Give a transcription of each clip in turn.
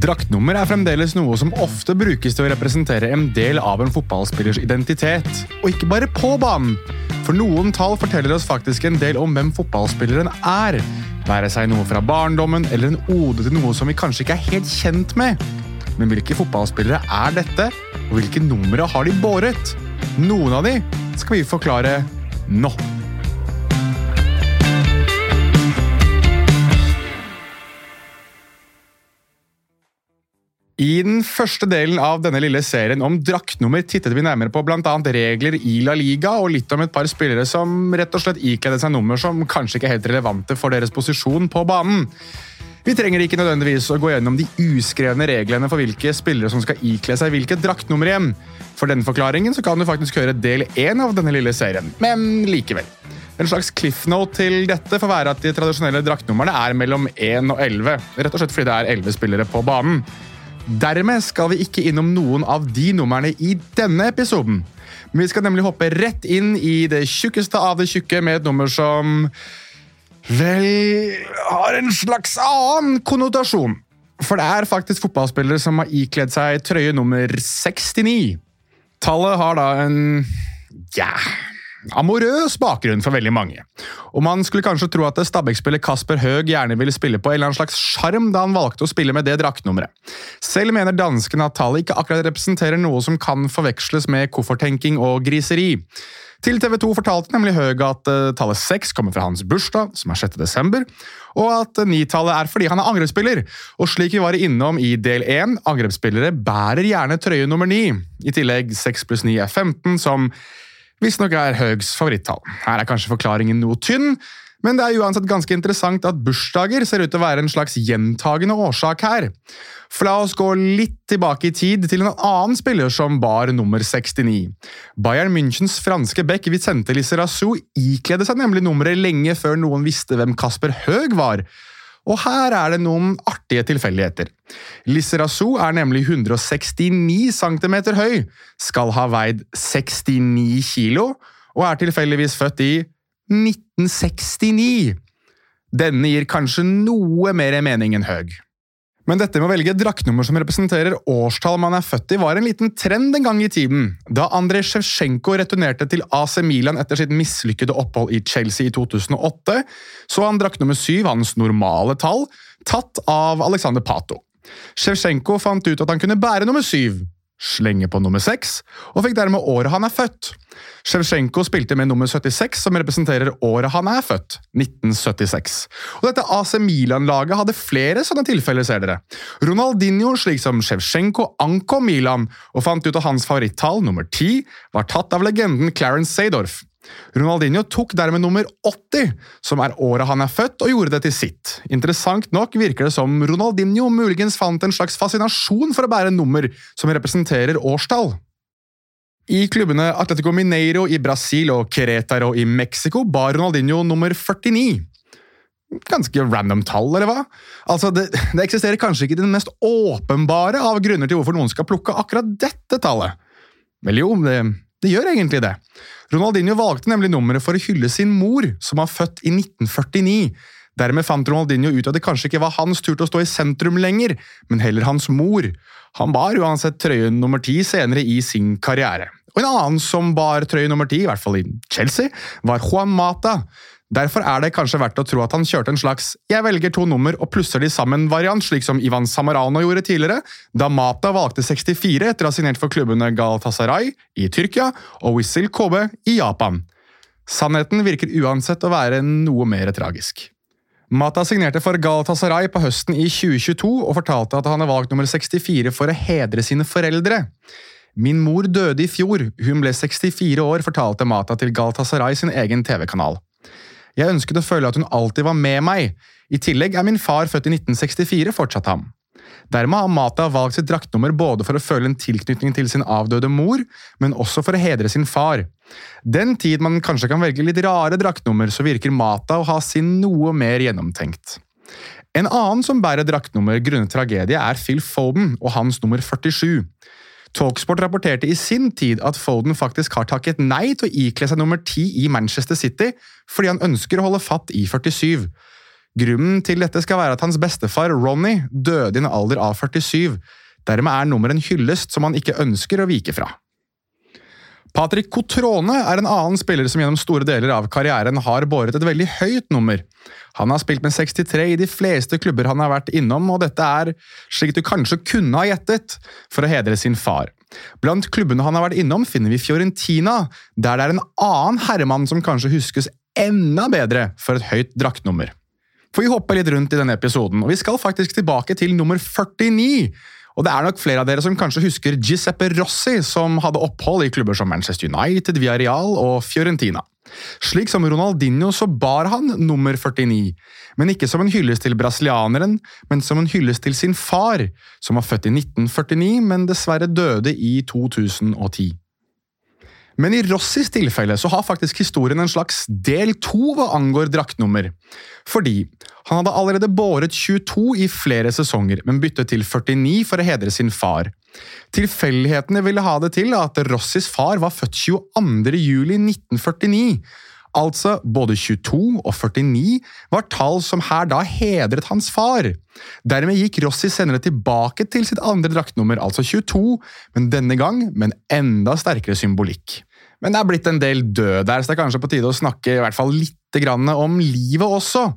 Draktnummer er fremdeles noe som ofte brukes til å representere en del av en fotballspillers identitet. Og ikke bare på banen. For noen tall forteller oss faktisk en del om hvem fotballspilleren er. Være seg noe fra barndommen eller en ode til noe som vi kanskje ikke er helt kjent med. Men hvilke fotballspillere er dette, og hvilke numre har de båret? Noen av de skal vi forklare nå. I den første delen av denne lille serien om draktnummer tittet vi nærmere på bl.a. regler i La Liga og litt om et par spillere som rett og slett ikledde seg nummer som kanskje ikke er helt relevante for deres posisjon på banen. Vi trenger ikke nødvendigvis å gå gjennom de uskrevne reglene for hvilke spillere som skal ikle seg hvilket draktnummer igjen. For denne forklaringen så kan du faktisk høre del én av denne lille serien, men likevel. En slags cliff note til dette får være at de tradisjonelle draktnumrene er mellom 1 og 11, rett og slett fordi det er 11 spillere på banen. Dermed skal vi ikke innom noen av de numrene i denne episoden. Men vi skal nemlig hoppe rett inn i det tjukkeste av det tjukke med et nummer som vel har en slags annen konnotasjon. For det er faktisk fotballspillere som har ikledd seg trøye nummer 69. Tallet har da en ja, amorøs bakgrunn for veldig mange. Og Man skulle kanskje tro at Stabæk-spiller Kasper Høeg gjerne ville spille på en eller annen slags sjarm da han valgte å spille med det draktnummeret. Selv mener danskene at tallet ikke akkurat representerer noe som kan forveksles med kofferttenking og griseri. Til TV 2 fortalte nemlig Høeg at uh, tallet 6 kommer fra hans bursdag, som er 6. desember, og at 9-tallet er fordi han er angrepsspiller. Og slik vi var innom i del 1, angrepsspillere bærer gjerne trøye nummer 9. I tillegg 6 pluss 9 er 15, som visstnok er Høgs favorittall. Her er kanskje forklaringen noe tynn, men det er uansett ganske interessant at bursdager ser ut til å være en slags gjentagende årsak her. For la oss gå litt tilbake i tid til en annen spiller som bar nummer 69. Bayern Münchens franske back Vicente Lizarazu ikledde seg nemlig nummeret lenge før noen visste hvem Kasper Høeg var. Og her er det noen artige tilfeldigheter. Lizarazu er nemlig 169 cm høy, skal ha veid 69 kilo, og er tilfeldigvis født i 1969. Denne gir kanskje noe mer mening enn høg. Men dette med å velge draktnummer som representerer årstall man er født i, var en liten trend en gang i tiden. Da Andrej Sjevsjenko returnerte til AC Milan etter sitt mislykkede opphold i Chelsea i 2008, så han draktnummer syv, hans normale tall, tatt av Alexander Pato. Sjevsjenko fant ut at han kunne bære nummer syv, slenge på nummer seks, og fikk dermed året han er født. Sjevsjenko spilte med nummer 76, som representerer året han er født, 1976. Og dette AC Milan-laget hadde flere sånne tilfeller, ser dere. Ronaldinho, slik som Sjevsjenko, ankom Milan og fant ut at hans favorittall, nummer 10, var tatt av legenden Clarence Seydorf. Ronaldinho tok dermed nummer 80, som er året han er født, og gjorde det til sitt. Interessant nok virker det som Ronaldinho muligens fant en slags fascinasjon for å bære nummer som representerer årstall. I klubbene Atletico Mineiro i Brasil og Querétaro i Mexico bar Ronaldinho nummer 49. Ganske random tall, eller hva? Altså, det, det eksisterer kanskje ikke den mest åpenbare av grunner til hvorfor noen skal plukke akkurat dette tallet. Vel jo, det, det gjør egentlig det. Ronaldinho valgte nemlig nummeret for å hylle sin mor, som var født i 1949. Dermed fant Ronaldinho ut at det kanskje ikke var hans tur til å stå i sentrum lenger, men heller hans mor. Han bar uansett trøye nummer ti senere i sin karriere. Og En annen som bar trøye nummer ti, i hvert fall i Chelsea, var Juan Mata. Derfor er det kanskje verdt å tro at han kjørte en slags 'jeg velger to nummer og plusser de sammen'-variant, slik som Ivan Samarano gjorde tidligere, da Mata valgte 64 etter å ha signert for klubbene Galatasaray i Tyrkia og Whistle Kobe i Japan. Sannheten virker uansett å være noe mer tragisk. Mata signerte for Galatasaray på høsten i 2022 og fortalte at han hadde valgt nummer 64 for å hedre sine foreldre. Min mor døde i fjor, hun ble 64 år, fortalte Mata til Galatasaray sin egen TV-kanal. Jeg ønsket å føle at hun alltid var med meg. I tillegg er min far født i 1964, fortsatte han. Dermed har Mata valgt sitt draktnummer både for å føle en tilknytning til sin avdøde mor, men også for å hedre sin far. Den tid man kanskje kan velge litt rare draktnummer, så virker Mata å ha sin noe mer gjennomtenkt. En annen som bærer draktnummer grunnet tragedie, er Phil Foden og hans nummer 47. Talksport rapporterte i sin tid at Foden faktisk har takket nei til å ikle seg nummer 10 i Manchester City fordi han ønsker å holde fatt i 47. Grunnen til dette skal være at hans bestefar Ronny døde i en alder av 47. Dermed er nummeret en hyllest som han ikke ønsker å vike fra. Patrick Cotrone er en annen spiller som gjennom store deler av karrieren har båret et veldig høyt nummer. Han har spilt med 63 i de fleste klubber han har vært innom, og dette er, slik du kanskje kunne ha gjettet, for å hedre sin far. Blant klubbene han har vært innom, finner vi Fiorentina, der det er en annen herremann som kanskje huskes enda bedre for et høyt draktnummer. For vi hopper litt rundt i denne episoden, og vi skal faktisk tilbake til nummer 49. Og det er nok flere av dere som kanskje husker Giuseppe Rossi, som hadde opphold i klubber som Manchester United, Villarreal og Fiorentina. Slik som Ronaldinho så bar han nummer 49, men ikke som en hyllest til brasilianeren, men som en hyllest til sin far, som var født i 1949, men dessverre døde i 2010. Men i Rossis tilfelle så har faktisk historien en slags del to hva angår draktnummer. Fordi han hadde allerede båret 22 i flere sesonger, men byttet til 49 for å hedre sin far. Tilfeldighetene ville ha det til at Rossis far var født 22. juli 1949. Altså, både 22 og 49 var tall som her da hedret hans far. Dermed gikk Rossi senere tilbake til sitt andre draktnummer, altså 22, men denne gang med en enda sterkere symbolikk. Men det er blitt en del død der, så det er kanskje på tide å snakke i hvert fall litt om livet også.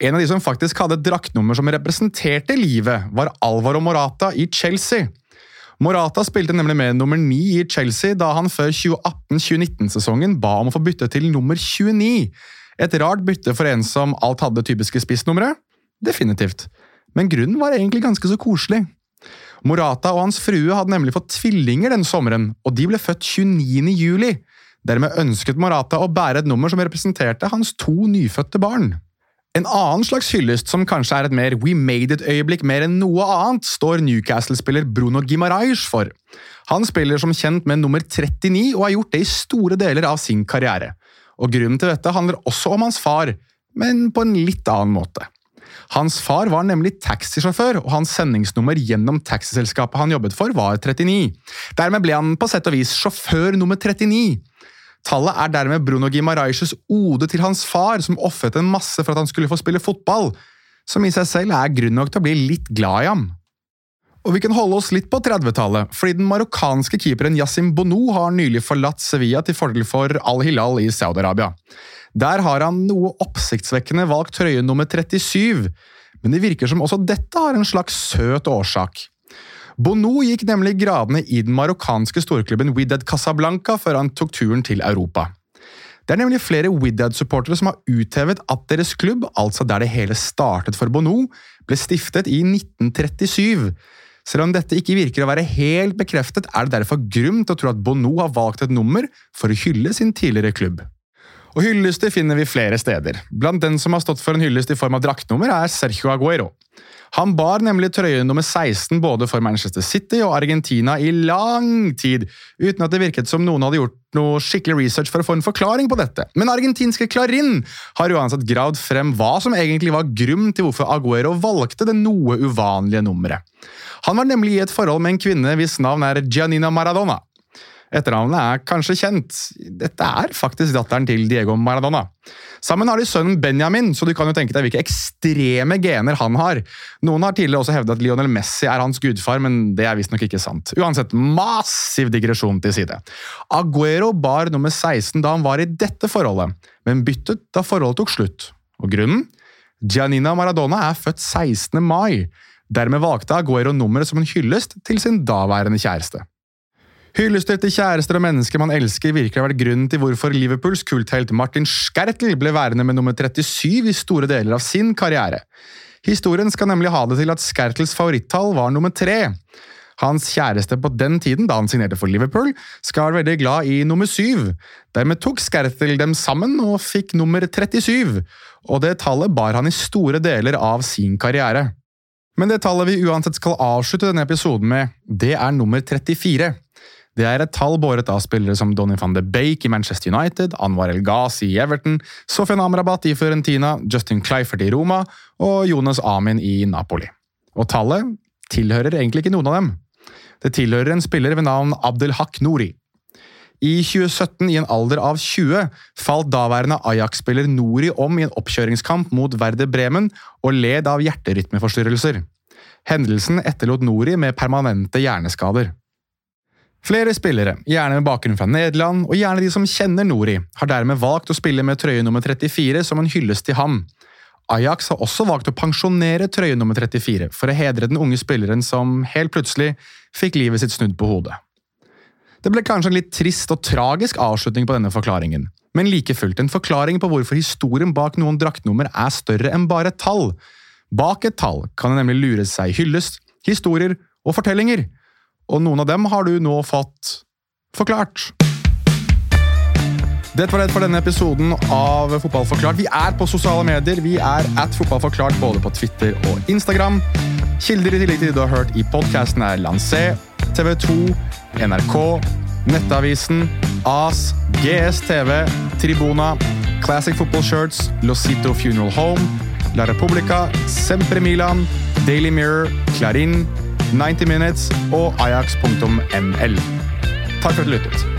En av de som faktisk hadde et draktnummer som representerte livet, var Alvaro Morata i Chelsea. Morata spilte nemlig med nummer 9 i Chelsea da han før 2018-2019-sesongen ba om å få bytte til nummer 29. Et rart bytte for en som alt hadde typiske spissnumre? Definitivt. Men grunnen var egentlig ganske så koselig. Morata og hans frue hadde nemlig fått tvillinger den sommeren, og de ble født 29. juli. Dermed ønsket Morata å bære et nummer som representerte hans to nyfødte barn. En annen slags hyllest, som kanskje er et mer We Made It-øyeblikk mer enn noe annet, står Newcastle-spiller Bruno Gimaraes for. Han spiller som kjent med nummer 39 og har gjort det i store deler av sin karriere. Og Grunnen til dette handler også om hans far, men på en litt annen måte. Hans far var nemlig taxisjåfør, og hans sendingsnummer gjennom taxiselskapet han jobbet for, var 39. Dermed ble han på sett og vis sjåfør nummer 39. Tallet er dermed Bruno Gimaraes ode til hans far, som ofret en masse for at han skulle få spille fotball, som i seg selv er grunn nok til å bli litt glad i ham. Og vi kan holde oss litt på 30-tallet, fordi den marokkanske keeperen Yasim Bono har nylig forlatt Sevilla til fordel for Al-Hilal i Saudi-Arabia. Der har han noe oppsiktsvekkende valgt trøye nummer 37, men det virker som også dette har en slags søt årsak. Bono gikk nemlig gradene i den marokkanske storklubben Widad Casablanca før han tok turen til Europa. Det er nemlig flere Widad-supportere som har uthevet at deres klubb, altså der det hele startet for Bono, ble stiftet i 1937. Selv om dette ikke virker å være helt bekreftet, er det derfor grunn til å tro at Bono har valgt et nummer for å hylle sin tidligere klubb. Og Hyllester finner vi flere steder. Blant den som har stått for en hyllest i form av draktnummer, er Sergio Aguero. Han bar nemlig trøye nummer 16 både for Manchester City og Argentina i lang tid, uten at det virket som noen hadde gjort noe skikkelig research for å få en forklaring på dette. Men argentinske Clarin har uansett gravd frem hva som egentlig var grunn til hvorfor Aguero valgte det noe uvanlige nummeret. Han var nemlig i et forhold med en kvinne hvis navn er Gianina Maradona. Etternavnet er kanskje kjent. Dette er faktisk datteren til Diego Maradona. Sammen har de sønnen Benjamin, så du kan jo tenke deg hvilke ekstreme gener han har. Noen har tidligere også hevdet at Lionel Messi er hans gudfar, men det er visstnok ikke sant. Uansett, massiv digresjon til side. Aguero bar nummer 16 da han var i dette forholdet, men byttet da forholdet tok slutt. Og grunnen? Gianina Maradona er født 16. mai. Dermed valgte Aguero nummeret som en hyllest til sin daværende kjæreste. Hyllester til kjærester og mennesker man elsker virkelig har vært grunnen til hvorfor Liverpools kulthelt Martin Skertel ble værende med nummer 37 i store deler av sin karriere. Historien skal nemlig ha det til at Skertels favorittall var nummer tre. Hans kjæreste på den tiden, da han signerte for Liverpool, skal være veldig glad i nummer syv. Dermed tok Skertel dem sammen og fikk nummer 37, og det tallet bar han i store deler av sin karriere. Men det tallet vi uansett skal avslutte denne episoden med, det er nummer 34. Det er et tall båret av spillere som Donny van de Beek i Manchester United, Anwar El Ghazi i Everton, Sofian Amrabat i Fiorentina, Justin Kleifert i Roma og Jonas Amin i Napoli. Og tallet tilhører egentlig ikke noen av dem. Det tilhører en spiller ved navn Abdelhak Nouri. I 2017, i en alder av 20, falt daværende Ajax-spiller Nori om i en oppkjøringskamp mot Werder Bremen og led av hjerterytmeforstyrrelser. Hendelsen etterlot Nori med permanente hjerneskader. Flere spillere, gjerne med bakgrunn fra Nederland, og gjerne de som kjenner Nori, har dermed valgt å spille med trøye nummer 34 som en hyllest til ham. Ajax har også valgt å pensjonere trøye nummer 34 for å hedre den unge spilleren som helt plutselig fikk livet sitt snudd på hodet. Det ble kanskje en litt trist og tragisk avslutning på denne forklaringen, men like fullt en forklaring på hvorfor historien bak noen draktnummer er større enn bare et tall. Bak et tall kan det nemlig lure seg hyllest, historier og fortellinger, og noen av dem har du nå fått forklart. Dette var det for denne episoden av Fotballforklart. Vi er på sosiale medier. Vi er at Fotballforklart både på Twitter og Instagram. Kilder i tillegg til det du har hørt i podkasten, er Lancé, TV2, NRK, Nettavisen, AS, GSTV, Tribuna, Classic Football Shirts, Losito Funeral Home, La Repubblica, Sempre Milan, Daily Mirror, Clarin, 90 Minutes og ajax.ml. Takk for at du lyttet.